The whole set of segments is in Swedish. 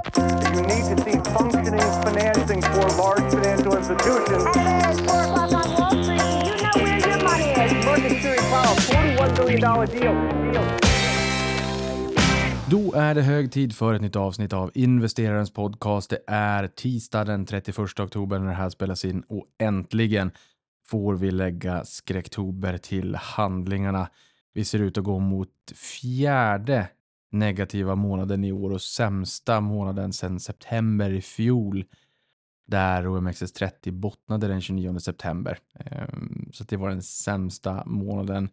You need to see functioning financing for large financial institutions. At 4 o'clock on Wall Street, you know where your money is. Market Security Powell, $41 billion deal. deal. Då är det hög tid för ett nytt avsnitt av Investerarens podcast. Det är tisdag den 31 oktober när det här spelas in och äntligen får vi lägga skräcktober till handlingarna. Vi ser ut att gå mot fjärde negativa månaden i år och sämsta månaden sedan september i fjol där OMXS30 bottnade den 29 september. Ehm, så det var den sämsta månaden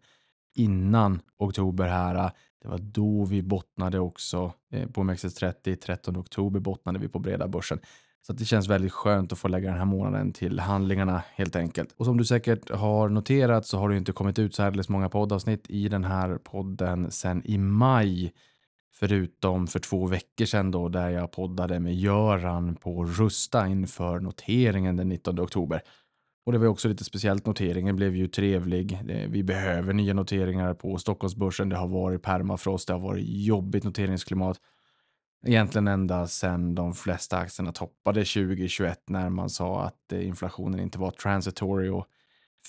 innan oktober här. Det var då vi bottnade också eh, på OMXS30. 13 oktober bottnade vi på breda börsen. Så det känns väldigt skönt att få lägga den här månaden till handlingarna helt enkelt. Och som du säkert har noterat så har det inte kommit ut så här många poddavsnitt i den här podden sedan i maj. Förutom för två veckor sedan då där jag poddade med Göran på Rusta inför noteringen den 19 oktober. Och det var också lite speciellt. Noteringen blev ju trevlig. Vi behöver nya noteringar på Stockholmsbörsen. Det har varit permafrost. Det har varit jobbigt noteringsklimat. Egentligen ända sedan de flesta aktierna toppade 2021 när man sa att eh, inflationen inte var transitory och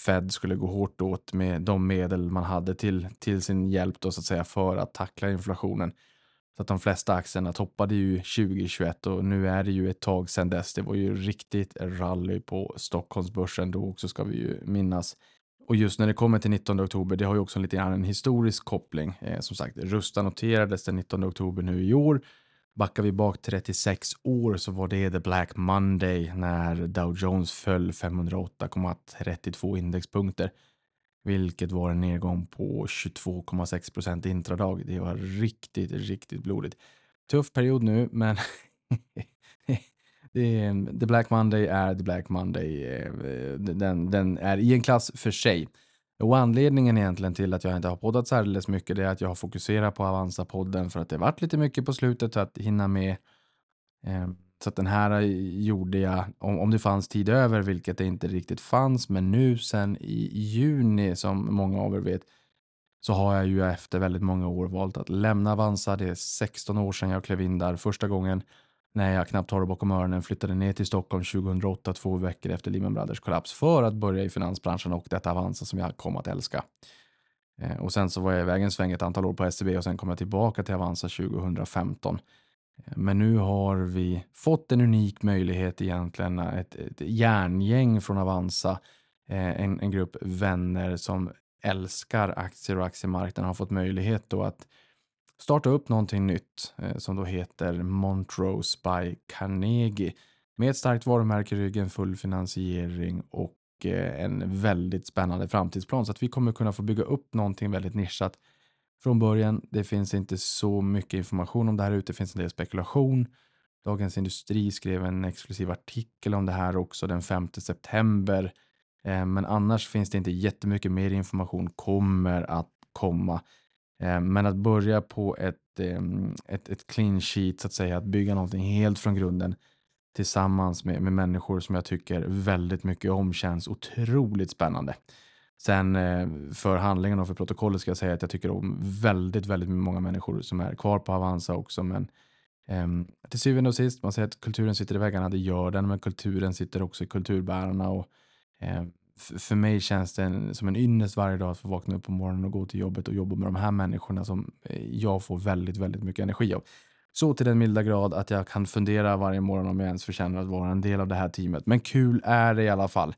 Fed skulle gå hårt åt med de medel man hade till, till sin hjälp då så att säga för att tackla inflationen. Så att de flesta aktierna toppade ju 2021 och nu är det ju ett tag sedan dess. Det var ju riktigt rally på Stockholmsbörsen då också ska vi ju minnas. Och just när det kommer till 19 oktober, det har ju också en lite grann en historisk koppling. Eh, som sagt, Rusta noterades den 19 oktober nu i år. Backar vi bak 36 år så var det the Black Monday när Dow Jones föll 508,32 indexpunkter vilket var en nedgång på 22,6 procent intradag. Det var riktigt, riktigt blodigt. Tuff period nu, men The Black Monday är The Black Monday. Eh, den, den är i en klass för sig. Och anledningen egentligen till att jag inte har poddat särdeles mycket det är att jag har fokuserat på Avanza-podden för att det varit lite mycket på slutet att hinna med. Ehm, så att den här gjorde jag, om, om det fanns tid över, vilket det inte riktigt fanns, men nu sen i juni, som många av er vet, så har jag ju efter väldigt många år valt att lämna Avanza. Det är 16 år sedan jag klev in där första gången när jag knappt har det bakom öronen flyttade ner till Stockholm 2008, två veckor efter Lehman Brothers kollaps för att börja i finansbranschen och detta Avanza som jag kom att älska. Eh, och sen så var jag iväg en sväng ett antal år på SEB och sen kom jag tillbaka till Avanza 2015. Men nu har vi fått en unik möjlighet egentligen, ett, ett järngäng från Avanza, eh, en, en grupp vänner som älskar aktier och aktiemarknaden har fått möjlighet då att starta upp någonting nytt eh, som då heter Montrose by Carnegie med ett starkt varumärke i ryggen, full finansiering och eh, en väldigt spännande framtidsplan. Så att vi kommer kunna få bygga upp någonting väldigt nischat från början. Det finns inte så mycket information om det här ute. Det finns en del spekulation. Dagens Industri skrev en exklusiv artikel om det här också den 5 september. Eh, men annars finns det inte jättemycket mer information kommer att komma. Eh, men att börja på ett, ehm, ett, ett clean sheet, så att säga, att bygga någonting helt från grunden tillsammans med, med människor som jag tycker väldigt mycket om känns otroligt spännande. Sen eh, för handlingen och för protokollet ska jag säga att jag tycker om väldigt, väldigt många människor som är kvar på Avanza också. Men eh, till syvende och sist, man säger att kulturen sitter i väggarna, det gör den, men kulturen sitter också i kulturbärarna. Och, eh, för mig känns det som en ynnest varje dag att få vakna upp på morgonen och gå till jobbet och jobba med de här människorna som eh, jag får väldigt, väldigt mycket energi av. Så till den milda grad att jag kan fundera varje morgon om jag ens förtjänar att vara en del av det här teamet. Men kul är det i alla fall.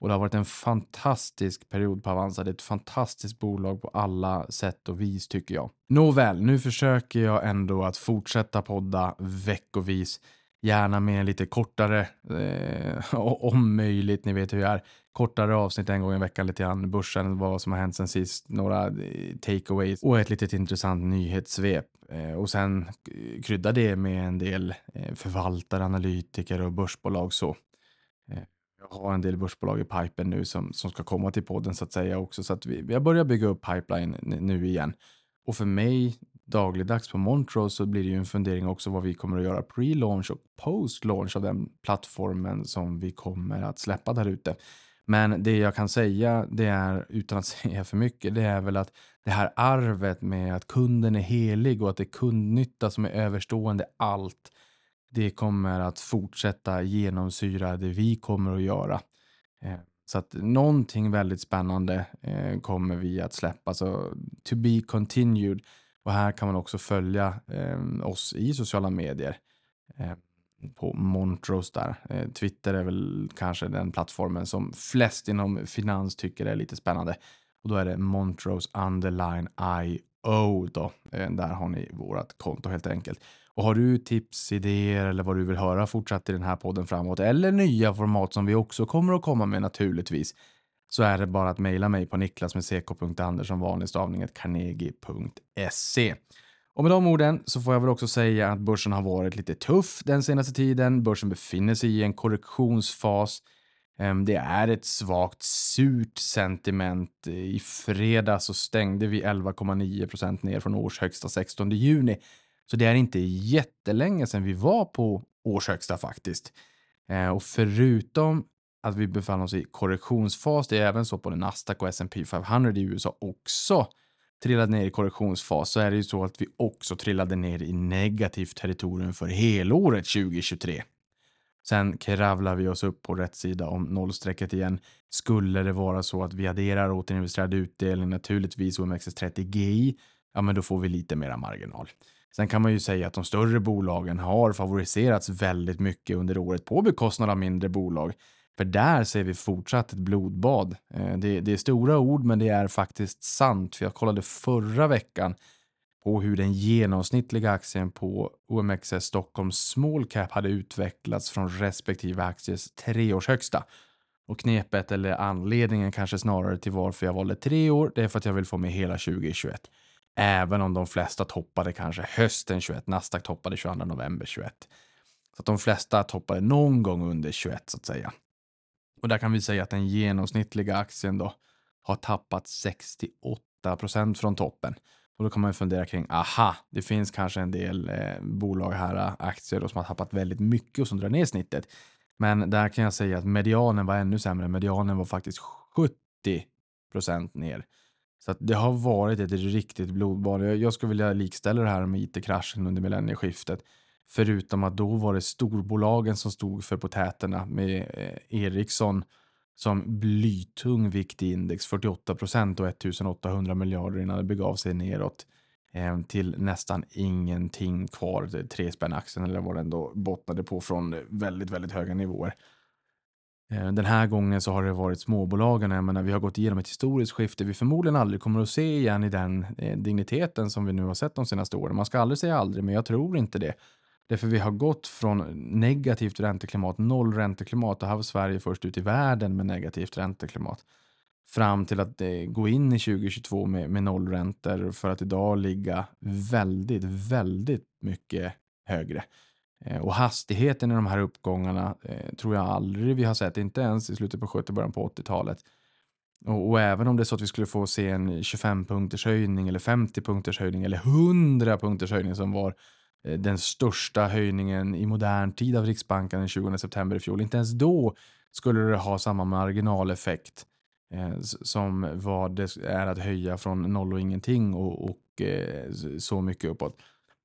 Och det har varit en fantastisk period på Avanza. Det är ett fantastiskt bolag på alla sätt och vis tycker jag. Nåväl, nu försöker jag ändå att fortsätta podda veckovis. Gärna med en lite kortare, eh, om möjligt, ni vet hur jag är. Kortare avsnitt en gång i veckan lite grann. Börsen, vad som har hänt sen sist, några eh, takeaways och ett litet intressant nyhetssvep. Eh, och sen krydda det med en del eh, förvaltare, analytiker och börsbolag så. Eh, jag har en del börsbolag i pipen nu som, som ska komma till podden så att säga också. Så att vi, vi har börjat bygga upp pipeline nu igen. Och för mig dagligdags på Montrose så blir det ju en fundering också vad vi kommer att göra pre-launch och post-launch av den plattformen som vi kommer att släppa där ute. Men det jag kan säga, det är utan att säga för mycket, det är väl att det här arvet med att kunden är helig och att det är kundnytta som är överstående allt det kommer att fortsätta genomsyra det vi kommer att göra. Eh, så att någonting väldigt spännande eh, kommer vi att släppa. Så to be continued. Och här kan man också följa eh, oss i sociala medier. På Montrose där. Twitter är väl kanske den plattformen som flest inom finans tycker är lite spännande. Och då är det Montrose underline IO då. Där har ni vårat konto helt enkelt. Och har du tips, idéer eller vad du vill höra fortsatt i den här podden framåt eller nya format som vi också kommer att komma med naturligtvis så är det bara att mejla mig på niklas vanlig stavning carnegie.se. Och med de orden så får jag väl också säga att börsen har varit lite tuff den senaste tiden. Börsen befinner sig i en korrektionsfas. Ehm, det är ett svagt surt sentiment. I fredags så stängde vi 11,9 procent ner från årshögsta 16 juni. Så det är inte jättelänge sedan vi var på årshögsta faktiskt. Eh, och förutom att vi befann oss i korrektionsfas, det är även så på Nasdaq och S&P 500 i USA också trillade ner i korrektionsfas så är det ju så att vi också trillade ner i negativt territorium för helåret 2023. Sen kravlar vi oss upp på rätt sida om nollstrecket igen. Skulle det vara så att vi adderar återinvesterad utdelning, naturligtvis OMXS30 GI, ja men då får vi lite mera marginal. Sen kan man ju säga att de större bolagen har favoriserats väldigt mycket under året på bekostnad av mindre bolag. För där ser vi fortsatt ett blodbad. Eh, det, det, är stora ord, men det är faktiskt sant. För jag kollade förra veckan på hur den genomsnittliga aktien på OMXS Stockholm Small Cap hade utvecklats från respektive akties treårshögsta. Och knepet eller anledningen kanske snarare till varför jag valde tre år, det är för att jag vill få med hela 2021. Även om de flesta toppade kanske hösten 21, Nasdaq toppade 22 november 21. Så att de flesta toppade någon gång under 21 så att säga. Och där kan vi säga att den genomsnittliga aktien då har tappat 68 procent från toppen. Och då kan man fundera kring, aha, det finns kanske en del eh, bolag här, eh, aktier då, som har tappat väldigt mycket och som drar ner snittet. Men där kan jag säga att medianen var ännu sämre. Medianen var faktiskt 70 procent ner. Så att det har varit ett riktigt blodbad. Jag, jag skulle vilja likställa det här med it-kraschen under millennieskiftet. Förutom att då var det storbolagen som stod för potäterna med eh, Ericsson som blytung vikt i index 48 procent och 1800 miljarder innan det begav sig neråt eh, till nästan ingenting kvar. Tre spänn aktien eller vad den då bottnade på från väldigt, väldigt höga nivåer. Eh, den här gången så har det varit småbolagen. Jag menar, vi har gått igenom ett historiskt skifte vi förmodligen aldrig kommer att se igen i den eh, digniteten som vi nu har sett de senaste åren. Man ska aldrig säga aldrig, men jag tror inte det. Därför vi har gått från negativt ränteklimat, noll ränteklimat, och här var Sverige först ut i världen med negativt ränteklimat, fram till att eh, gå in i 2022 med, med nollräntor för att idag ligga väldigt, väldigt mycket högre. Eh, och hastigheten i de här uppgångarna eh, tror jag aldrig vi har sett, inte ens i slutet på 70 början på 80-talet. Och, och, även om det är så att vi skulle få se en 25 punkters höjning eller 50 punkters höjning eller 100 punkters höjning som var Eh, den största höjningen i modern tid av Riksbanken den 20 september i fjol. Inte ens då skulle det ha samma marginaleffekt eh, som vad det är att höja från noll och ingenting och, och eh, så mycket uppåt.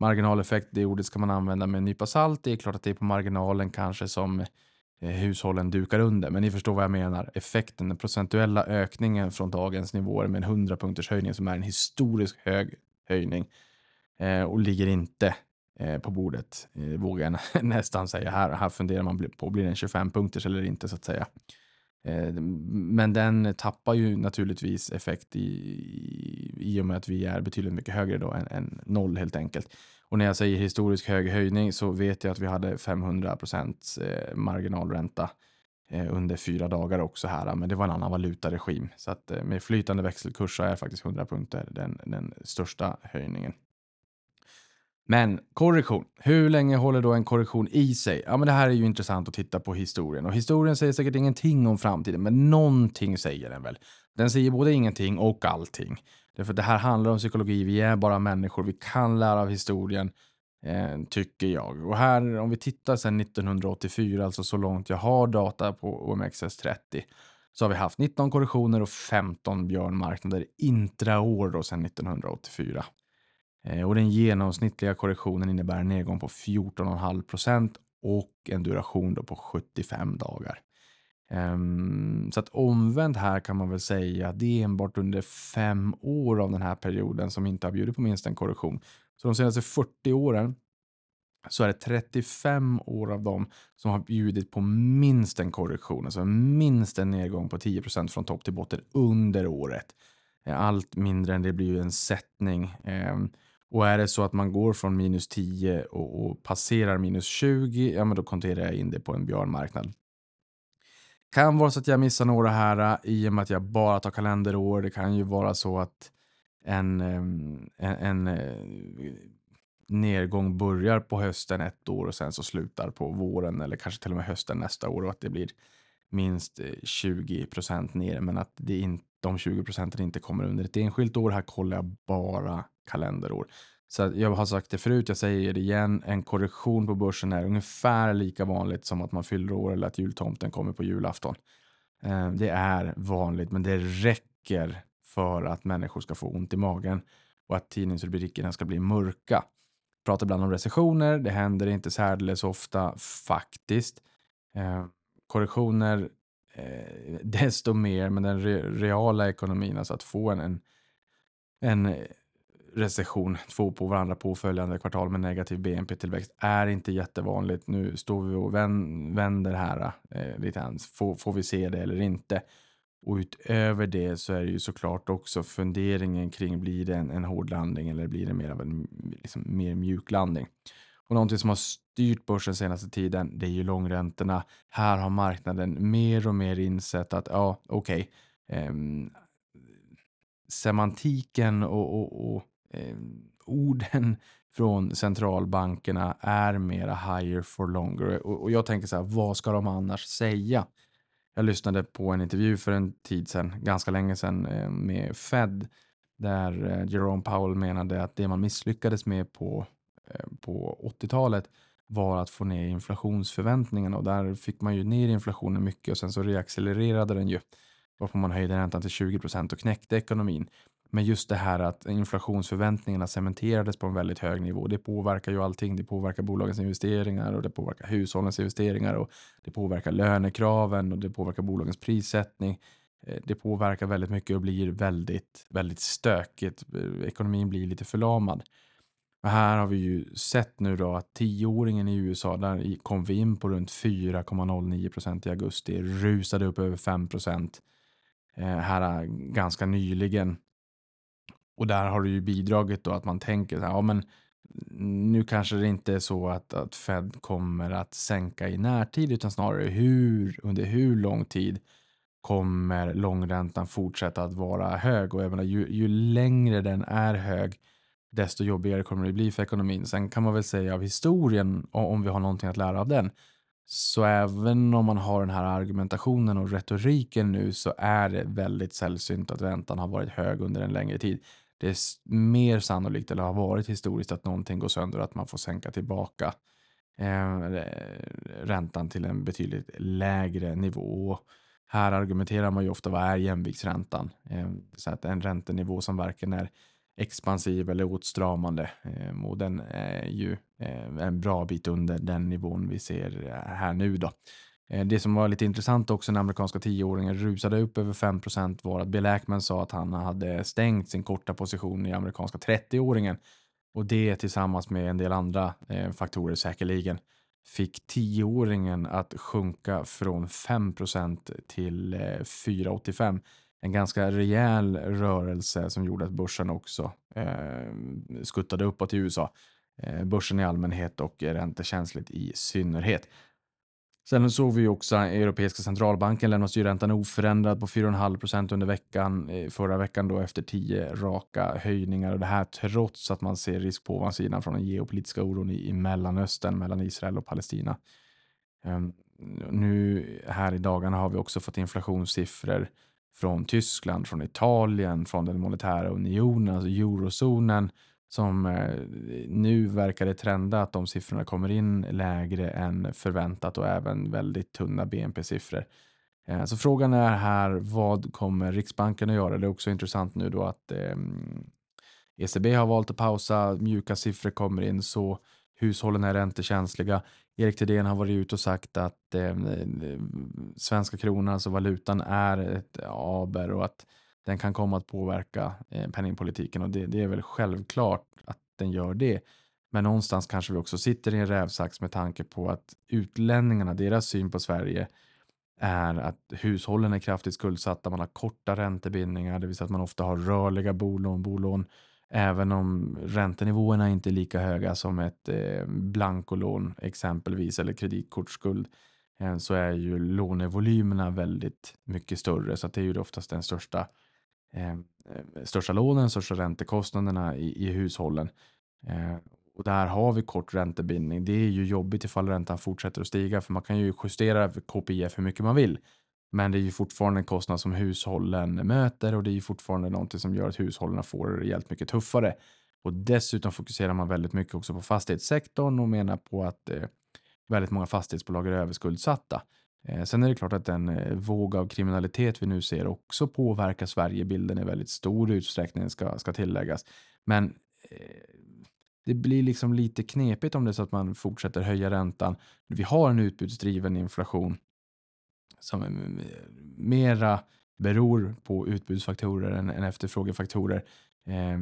Marginaleffekt, det ordet ska man använda med en nypa salt. Det är klart att det är på marginalen kanske som eh, hushållen dukar under, men ni förstår vad jag menar. Effekten, den procentuella ökningen från dagens nivåer med en 100 punkters höjning som är en historisk hög höjning eh, och ligger inte Eh, på bordet, eh, vågar jag nästan säga. Här, här funderar man på, blir det en 25 punkters eller inte så att säga. Eh, men den tappar ju naturligtvis effekt i, i, och med att vi är betydligt mycket högre då än, än noll helt enkelt. Och när jag säger historisk hög höjning så vet jag att vi hade 500 procents eh, marginalränta eh, under fyra dagar också här, men det var en annan valutaregim. Så att med flytande växelkurs så är faktiskt 100 punkter den, den största höjningen. Men korrektion. Hur länge håller då en korrektion i sig? Ja, men det här är ju intressant att titta på historien och historien säger säkert ingenting om framtiden, men någonting säger den väl. Den säger både ingenting och allting. Därför det här handlar om psykologi. Vi är bara människor. Vi kan lära av historien, eh, tycker jag. Och här, om vi tittar sedan 1984, alltså så långt jag har data på OMXS30, så har vi haft 19 korrektioner och 15 björnmarknader intraår då sedan 1984. Eh, och den genomsnittliga korrektionen innebär en nedgång på 14,5 procent och en duration då på 75 dagar. Ehm, så att omvänt här kan man väl säga att det är enbart under fem år av den här perioden som inte har bjudit på minst en korrektion. Så de senaste 40 åren så är det 35 år av dem som har bjudit på minst en korrektion, alltså minst en nedgång på 10% från topp till botten under året. Eh, allt mindre än det blir ju en sättning. Ehm, och är det så att man går från minus 10 och, och passerar minus 20, ja men då konterar jag in det på en björnmarknad. Kan vara så att jag missar några här äh, i och med att jag bara tar kalenderår. Det kan ju vara så att en, ehm, en, en eh, nedgång börjar på hösten ett år och sen så slutar på våren eller kanske till och med hösten nästa år och att det blir minst eh, 20 procent ner men att det inte de 20 procenten inte kommer under ett enskilt år. Här kollar jag bara kalenderår. Så jag har sagt det förut, jag säger det igen. En korrektion på börsen är ungefär lika vanligt som att man fyller år eller att jultomten kommer på julafton. Eh, det är vanligt, men det räcker för att människor ska få ont i magen och att tidningsrubrikerna ska bli mörka. Pratar ibland om recessioner. Det händer inte särdeles ofta faktiskt. Eh, korrektioner eh, desto mer, men den reala ekonomin, alltså att få en, en, en recession två på varandra påföljande kvartal med negativ BNP-tillväxt är inte jättevanligt. Nu står vi och vänder här eh, lite grann. Får, får vi se det eller inte? Och utöver det så är det ju såklart också funderingen kring blir det en, en hård landning eller blir det mer av en liksom, mer mjuk landning? Och någonting som har styrt börsen senaste tiden, det är ju långräntorna. Här har marknaden mer och mer insett att ja, okej, okay, eh, semantiken och, och, och eh, orden från centralbankerna är mera higher for longer. Och, och jag tänker så här, vad ska de annars säga? Jag lyssnade på en intervju för en tid sedan, ganska länge sedan, eh, med Fed där eh, Jerome Powell menade att det man misslyckades med på, eh, på 80-talet var att få ner inflationsförväntningarna och där fick man ju ner inflationen mycket och sen så reaccelererade den ju varpå man höjde räntan till 20% och knäckte ekonomin. Men just det här att inflationsförväntningarna cementerades på en väldigt hög nivå. Det påverkar ju allting. Det påverkar bolagens investeringar och det påverkar hushållens investeringar och det påverkar lönekraven och det påverkar bolagens prissättning. Eh, det påverkar väldigt mycket och blir väldigt, väldigt stökigt. Eh, ekonomin blir lite förlamad. Och här har vi ju sett nu då att tioåringen i USA, där kom vi in på runt 4,09 procent i augusti, rusade upp över 5 procent eh, här eh, ganska nyligen. Och där har det ju bidragit då att man tänker så här, ja men nu kanske det inte är så att, att Fed kommer att sänka i närtid utan snarare hur, under hur lång tid kommer långräntan fortsätta att vara hög och jag menar, ju, ju längre den är hög desto jobbigare kommer det bli för ekonomin. Sen kan man väl säga av historien, om vi har någonting att lära av den, så även om man har den här argumentationen och retoriken nu så är det väldigt sällsynt att räntan har varit hög under en längre tid det är mer sannolikt, eller har varit historiskt, att någonting går sönder och att man får sänka tillbaka eh, räntan till en betydligt lägre nivå. Här argumenterar man ju ofta vad är jämviktsräntan? Eh, så att en räntenivå som varken är expansiv eller åtstramande eh, och den är ju eh, en bra bit under den nivån vi ser eh, här nu då. Det som var lite intressant också när amerikanska tioåringen rusade upp över 5 var att Bill Ackman sa att han hade stängt sin korta position i amerikanska 30-åringen. Och det tillsammans med en del andra faktorer säkerligen fick tioåringen att sjunka från 5% till 4,85. En ganska rejäl rörelse som gjorde att börsen också eh, skuttade uppåt i USA. Eh, börsen i allmänhet och räntekänsligt i synnerhet. Sen såg vi också Europeiska centralbanken lämna styrräntan oförändrad på 4,5 procent under veckan. Eh, förra veckan då efter tio raka höjningar och det här trots att man ser risk på ovansidan från den geopolitiska oron i, Mellanöstern mellan Israel och Palestina. Ehm, nu här i dagarna har vi också fått inflationssiffror från Tyskland, från Italien, från den monetära unionen, alltså eurozonen som eh, nu verkar det trenda att de siffrorna kommer in lägre än förväntat och även väldigt tunna BNP-siffror. Eh, så frågan är här, vad kommer Riksbanken att göra? Det är också intressant nu då att ehm, ECB har valt att pausa, mjuka siffror kommer in så hushållen är räntekänsliga. Erik Thedéen har varit ute och sagt att eh, eh, svenska kronan, alltså valutan, är ett aber och att den kan komma att påverka eh, penningpolitiken och det, det är väl självklart att den gör det. Men någonstans kanske vi också sitter i en rävsax med tanke på att utlänningarna, deras syn på Sverige är att hushållen är kraftigt skuldsatta, man har korta räntebindningar, det vill säga att man ofta har rörliga bolån, bolån även om räntenivåerna inte är lika höga som ett eh, blankolån exempelvis eller kreditkortsskuld eh, så är ju lånevolymerna väldigt mycket större så det är ju oftast den största eh, eh, största lånen, största räntekostnaderna i, i hushållen. Eh, och där har vi kort räntebindning. Det är ju jobbigt ifall räntan fortsätter att stiga för man kan ju justera KPIF hur mycket man vill. Men det är ju fortfarande en kostnad som hushållen möter och det är ju fortfarande någonting som gör att hushållen får det rejält mycket tuffare. Och dessutom fokuserar man väldigt mycket också på fastighetssektorn och menar på att eh, väldigt många fastighetsbolag är överskuldsatta. Eh, sen är det klart att den eh, våg av kriminalitet vi nu ser också påverkar Sverigebilden i väldigt stor utsträckning ska, ska tilläggas. Men eh, det blir liksom lite knepigt om det är så att man fortsätter höja räntan. Vi har en utbudsdriven inflation som mera beror på utbudsfaktorer än, än efterfrågefaktorer. Eh,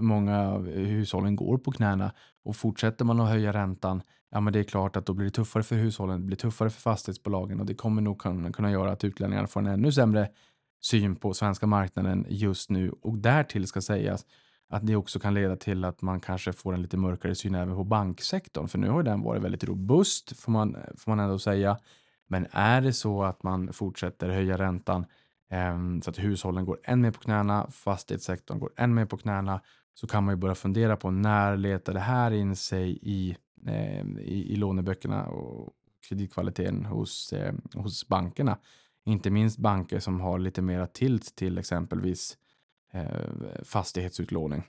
många av hushållen går på knäna och fortsätter man att höja räntan, ja men det är klart att då blir det tuffare för hushållen, det blir tuffare för fastighetsbolagen och det kommer nog kunna, kunna göra att utlänningar får en ännu sämre syn på svenska marknaden just nu och därtill ska sägas att det också kan leda till att man kanske får en lite mörkare syn även på banksektorn, för nu har den varit väldigt robust får man, får man ändå säga. Men är det så att man fortsätter höja räntan eh, så att hushållen går än mer på knäna, fastighetssektorn går än mer på knäna, så kan man ju börja fundera på när letar det här in sig i, eh, i, i låneböckerna och kreditkvaliteten hos, eh, hos bankerna. Inte minst banker som har lite mera tilt till exempelvis eh, fastighetsutlåning.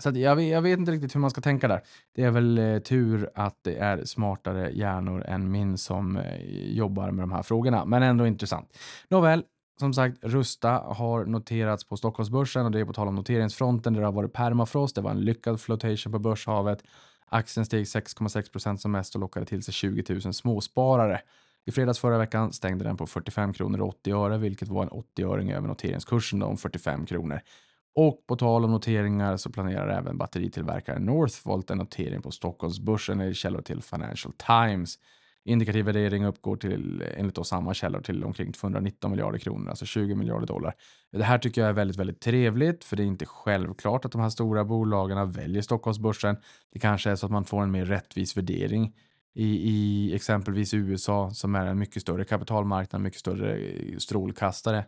Så jag, vet, jag vet inte riktigt hur man ska tänka där. Det är väl eh, tur att det är smartare hjärnor än min som eh, jobbar med de här frågorna, men ändå intressant. Nåväl, som sagt, Rusta har noterats på Stockholmsbörsen och det är på tal om noteringsfronten där det har varit permafrost. Det var en lyckad flotation på börshavet. Aktien steg 6,6 procent som mest och lockade till sig 20 000 småsparare. I fredags förra veckan stängde den på 45 kronor och 80 öre, vilket var en 80-öring över noteringskursen om 45 kronor. Och på tal om noteringar så planerar även batteritillverkaren Northvolt en notering på Stockholmsbörsen i källor till Financial Times. Indikativ värdering uppgår till, enligt då samma källor, till omkring 219 miljarder kronor, alltså 20 miljarder dollar. Det här tycker jag är väldigt, väldigt trevligt, för det är inte självklart att de här stora bolagen väljer Stockholmsbörsen. Det kanske är så att man får en mer rättvis värdering i, i exempelvis USA som är en mycket större kapitalmarknad, mycket större eh, strålkastare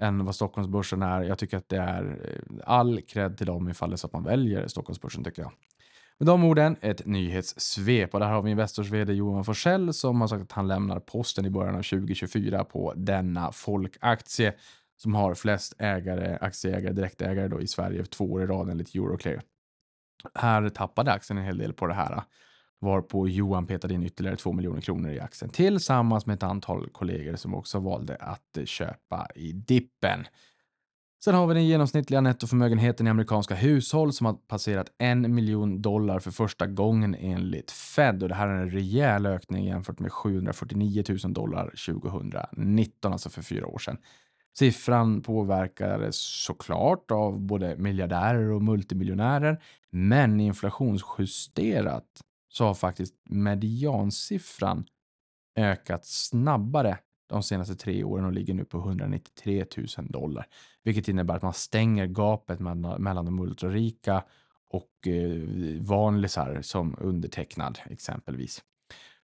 än vad Stockholmsbörsen är. Jag tycker att det är eh, all cred till dem ifall det är så att man väljer Stockholmsbörsen tycker jag. Med de orden, ett nyhetssvep och där har vi Investors vd Johan Forsell som har sagt att han lämnar posten i början av 2024 på denna folkaktie som har flest ägare, aktieägare, direktägare då i Sverige två år i rad enligt Euroclear. Här tappade aktien en hel del på det här varpå Johan petade in ytterligare 2 miljoner kronor i aktien tillsammans med ett antal kollegor som också valde att eh, köpa i dippen. Sen har vi den genomsnittliga nettoförmögenheten i amerikanska hushåll som har passerat en miljon dollar för första gången enligt Fed och det här är en rejäl ökning jämfört med 749 000 dollar 2019, alltså för fyra år sedan. Siffran påverkades såklart av både miljardärer och multimiljonärer, men inflationsjusterat så har faktiskt mediansiffran ökat snabbare de senaste tre åren och ligger nu på 193 000 dollar, vilket innebär att man stänger gapet mellan de ultrarika och eh, vanlisar som undertecknad exempelvis.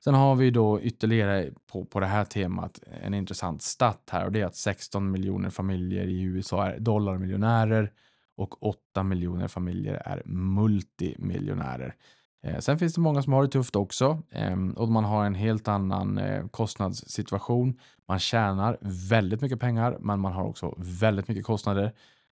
Sen har vi då ytterligare på, på det här temat en intressant stat här och det är att 16 miljoner familjer i USA är dollarmiljonärer och 8 miljoner familjer är multimiljonärer. Eh, sen finns det många som har det tufft också ehm, och man har en helt annan eh, kostnadssituation. Man tjänar väldigt mycket pengar, men man har också väldigt mycket kostnader.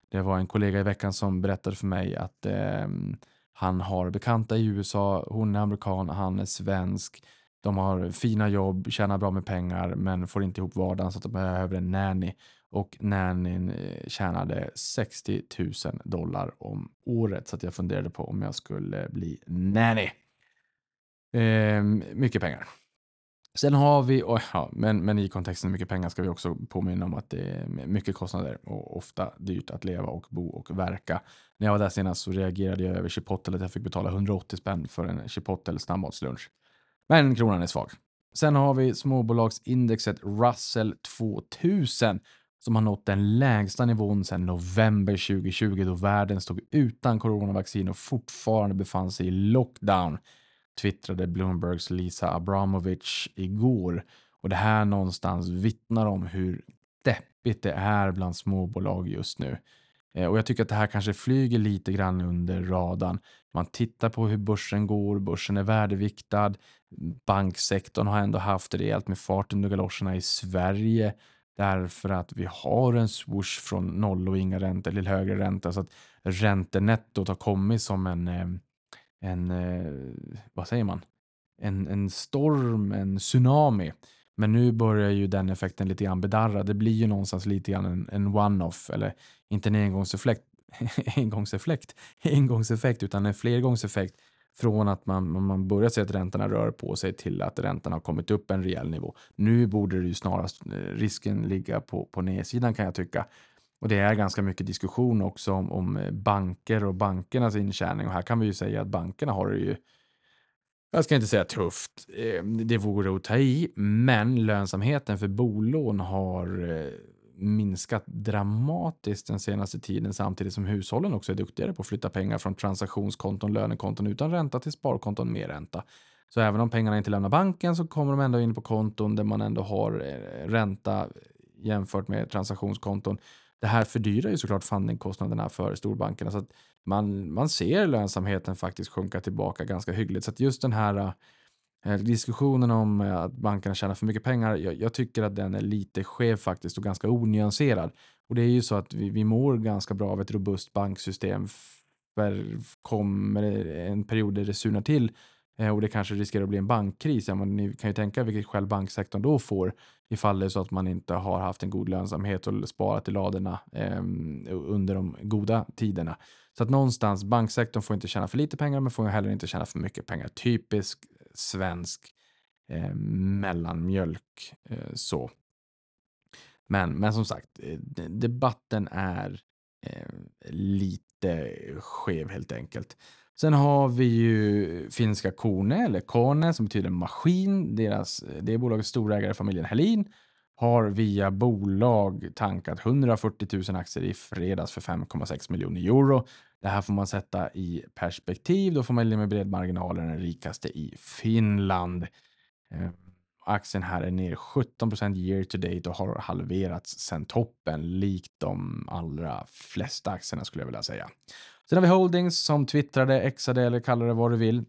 Det var en kollega i veckan som berättade för mig att ehm, han har bekanta i USA. Hon är amerikan, han är svensk. De har fina jobb, tjänar bra med pengar, men får inte ihop vardagen så att de behöver en nanny och nannyn eh, tjänade 60 000 dollar om året. Så att jag funderade på om jag skulle bli nanny. Eh, mycket pengar. Sen har vi, oh, ja, men, men i kontexten mycket pengar ska vi också påminna om att det är mycket kostnader och ofta dyrt att leva och bo och verka. När jag var där senast så reagerade jag över Chipotle att jag fick betala 180 spänn för en Chipotle snabbmatslunch. Men kronan är svag. Sen har vi småbolagsindexet Russell 2000 som har nått den lägsta nivån sedan november 2020 då världen stod utan coronavaccin och fortfarande befann sig i lockdown twittrade Bloombergs Lisa Abramovic igår. Och det här någonstans vittnar om hur deppigt det är bland småbolag just nu. Eh, och jag tycker att det här kanske flyger lite grann under radarn. Man tittar på hur börsen går, börsen är värdeviktad. Banksektorn har ändå haft rejält med fart under galoscherna i Sverige därför att vi har en swoosh från noll och inga räntor till högre ränta så att räntenettot har kommit som en eh, en, eh, vad säger man, en, en storm, en tsunami. Men nu börjar ju den effekten lite grann bedarra. Det blir ju någonstans lite grann en, en one-off, eller inte en engångseffekt, engångseffekt, engångseffekt, utan en flergångseffekt från att man, man börjar se att räntorna rör på sig till att räntorna har kommit upp en rejäl nivå. Nu borde det ju snarast eh, risken ligga på, på nedsidan kan jag tycka. Och det är ganska mycket diskussion också om, om eh, banker och bankernas intjäning och här kan vi ju säga att bankerna har det ju jag ska inte säga tufft, eh, det vore att ta i, men lönsamheten för bolån har minskat dramatiskt den senaste tiden samtidigt som hushållen också är duktigare på att flytta pengar från transaktionskonton, lönekonton utan ränta till sparkonton med ränta. Så även om pengarna inte lämnar banken så kommer de ändå in på konton där man ändå har eh, ränta jämfört med transaktionskonton det här fördyrar ju såklart fundingkostnaderna för storbankerna så att man, man ser lönsamheten faktiskt sjunka tillbaka ganska hyggligt. Så att just den här eh, Eh, diskussionen om eh, att bankerna tjänar för mycket pengar, jag, jag, tycker att den är lite skev faktiskt och ganska onyanserad. Och det är ju så att vi, vi mår ganska bra av ett robust banksystem. För kommer en period där det surnar till eh, och det kanske riskerar att bli en bankkris. Ja, men ni kan ju tänka vilket skäl banksektorn då får ifall det är så att man inte har haft en god lönsamhet och sparat i ladorna eh, under de goda tiderna. Så att någonstans, banksektorn får inte tjäna för lite pengar men får heller inte tjäna för mycket pengar. Typisk svensk eh, mellanmjölk. Eh, så. Men, men som sagt, eh, debatten är eh, lite skev helt enkelt. Sen har vi ju finska Kone, eller Kone, som betyder maskin. Deras, eh, det är bolagets storägare, familjen Helin, har via bolag tankat 140 000 aktier i fredags för 5,6 miljoner euro. Det här får man sätta i perspektiv. Då får man med bred marginal den rikaste i Finland. Ehm, aktien här är ner 17% year to date och har halverats sen toppen, likt de allra flesta aktierna skulle jag vilja säga. Sen har vi Holdings som twittrade, exade eller kallar det vad du vill.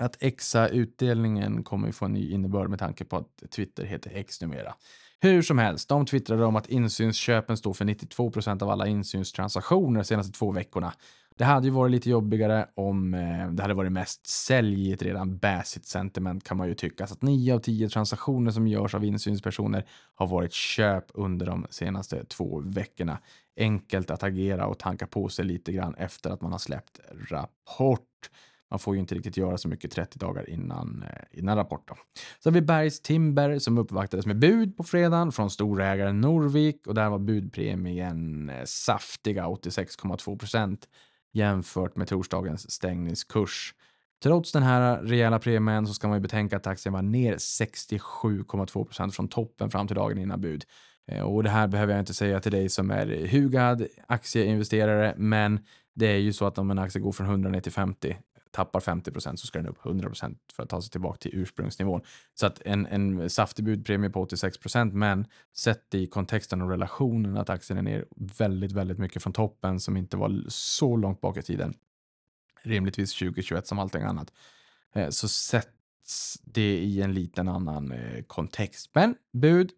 Att exa utdelningen kommer få en ny innebörd med tanke på att Twitter heter X numera. Hur som helst, de twittrade om att insynsköpen står för 92 procent av alla insynstransaktioner de senaste två veckorna. Det hade ju varit lite jobbigare om eh, det hade varit mest sälj i ett redan baissigt sentiment kan man ju tycka. Så att 9 av 10 transaktioner som görs av insynspersoner har varit köp under de senaste två veckorna enkelt att agera och tanka på sig lite grann efter att man har släppt rapport. Man får ju inte riktigt göra så mycket 30 dagar innan, eh, innan rapport. Då. Så har vi Bergs Timber som uppvaktades med bud på fredagen från storägaren Norvik och där var budpremien eh, saftiga 86,2 procent jämfört med torsdagens stängningskurs. Trots den här rejäla premien så ska man ju betänka att aktien var ner 67,2 procent från toppen fram till dagen innan bud. Eh, och det här behöver jag inte säga till dig som är hugad aktieinvesterare, men det är ju så att om en aktie går från 100 ner till 50, tappar 50 procent så ska den upp 100 procent för att ta sig tillbaka till ursprungsnivån. Så att en, en saftig budpremie på 86 procent, men sett i kontexten och relationen att aktien är ner väldigt, väldigt mycket från toppen som inte var så långt bak i tiden, rimligtvis 2021 som allting annat, eh, så sätts det i en liten annan eh, kontext. Men bud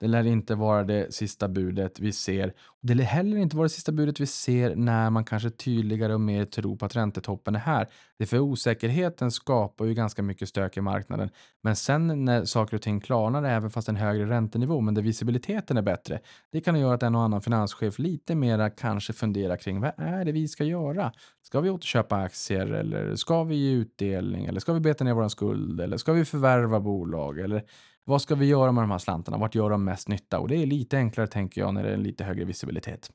det lär inte vara det sista budet vi ser. Det lär heller inte vara det sista budet vi ser när man kanske tydligare och mer tror på att räntetoppen är här. Det är för osäkerheten skapar ju ganska mycket stök i marknaden. Men sen när saker och ting klarnar, även fast en högre räntenivå, men där visibiliteten är bättre, det kan göra att en och annan finanschef lite mera kanske funderar kring vad är det vi ska göra? Ska vi återköpa aktier eller ska vi ge utdelning eller ska vi beta ner våran skuld eller ska vi förvärva bolag eller vad ska vi göra med de här slantarna? Vart gör de mest nytta? Och det är lite enklare tänker jag när det är en lite högre visibilitet.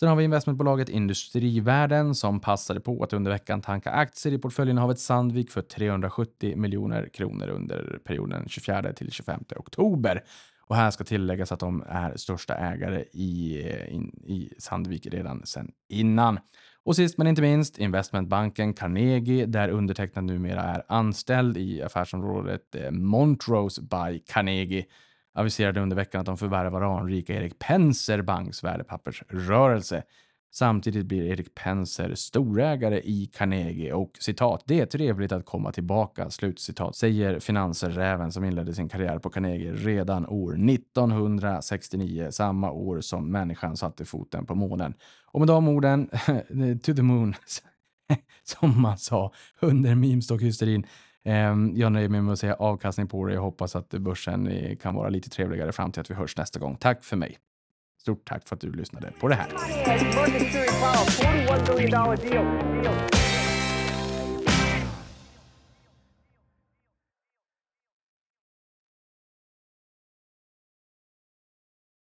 Sen har vi investmentbolaget Industrivärden som passade på att under veckan tanka aktier i portföljen Sandvik för 370 miljoner kronor under perioden 24 till 25 oktober. Och här ska tilläggas att de är största ägare i, eh, in, i Sandvik redan sedan innan. Och sist men inte minst investmentbanken Carnegie där undertecknad numera är anställd i affärsområdet eh, Montrose by Carnegie aviserade under veckan att de förvärvar anrika Erik Penser Banks värdepappersrörelse. Samtidigt blir Erik Penser storägare i Carnegie och citat, det är trevligt att komma tillbaka, slutcitat, säger finanserräven som inledde sin karriär på Carnegie redan år 1969, samma år som människan satte foten på månen. Och med de orden, to the moon, som man sa under memestockhysterin. Ehm, jag nöjer mig med att säga avkastning på det. Jag hoppas att börsen eh, kan vara lite trevligare fram till att vi hörs nästa gång. Tack för mig. Stort tack för att du lyssnade på det här.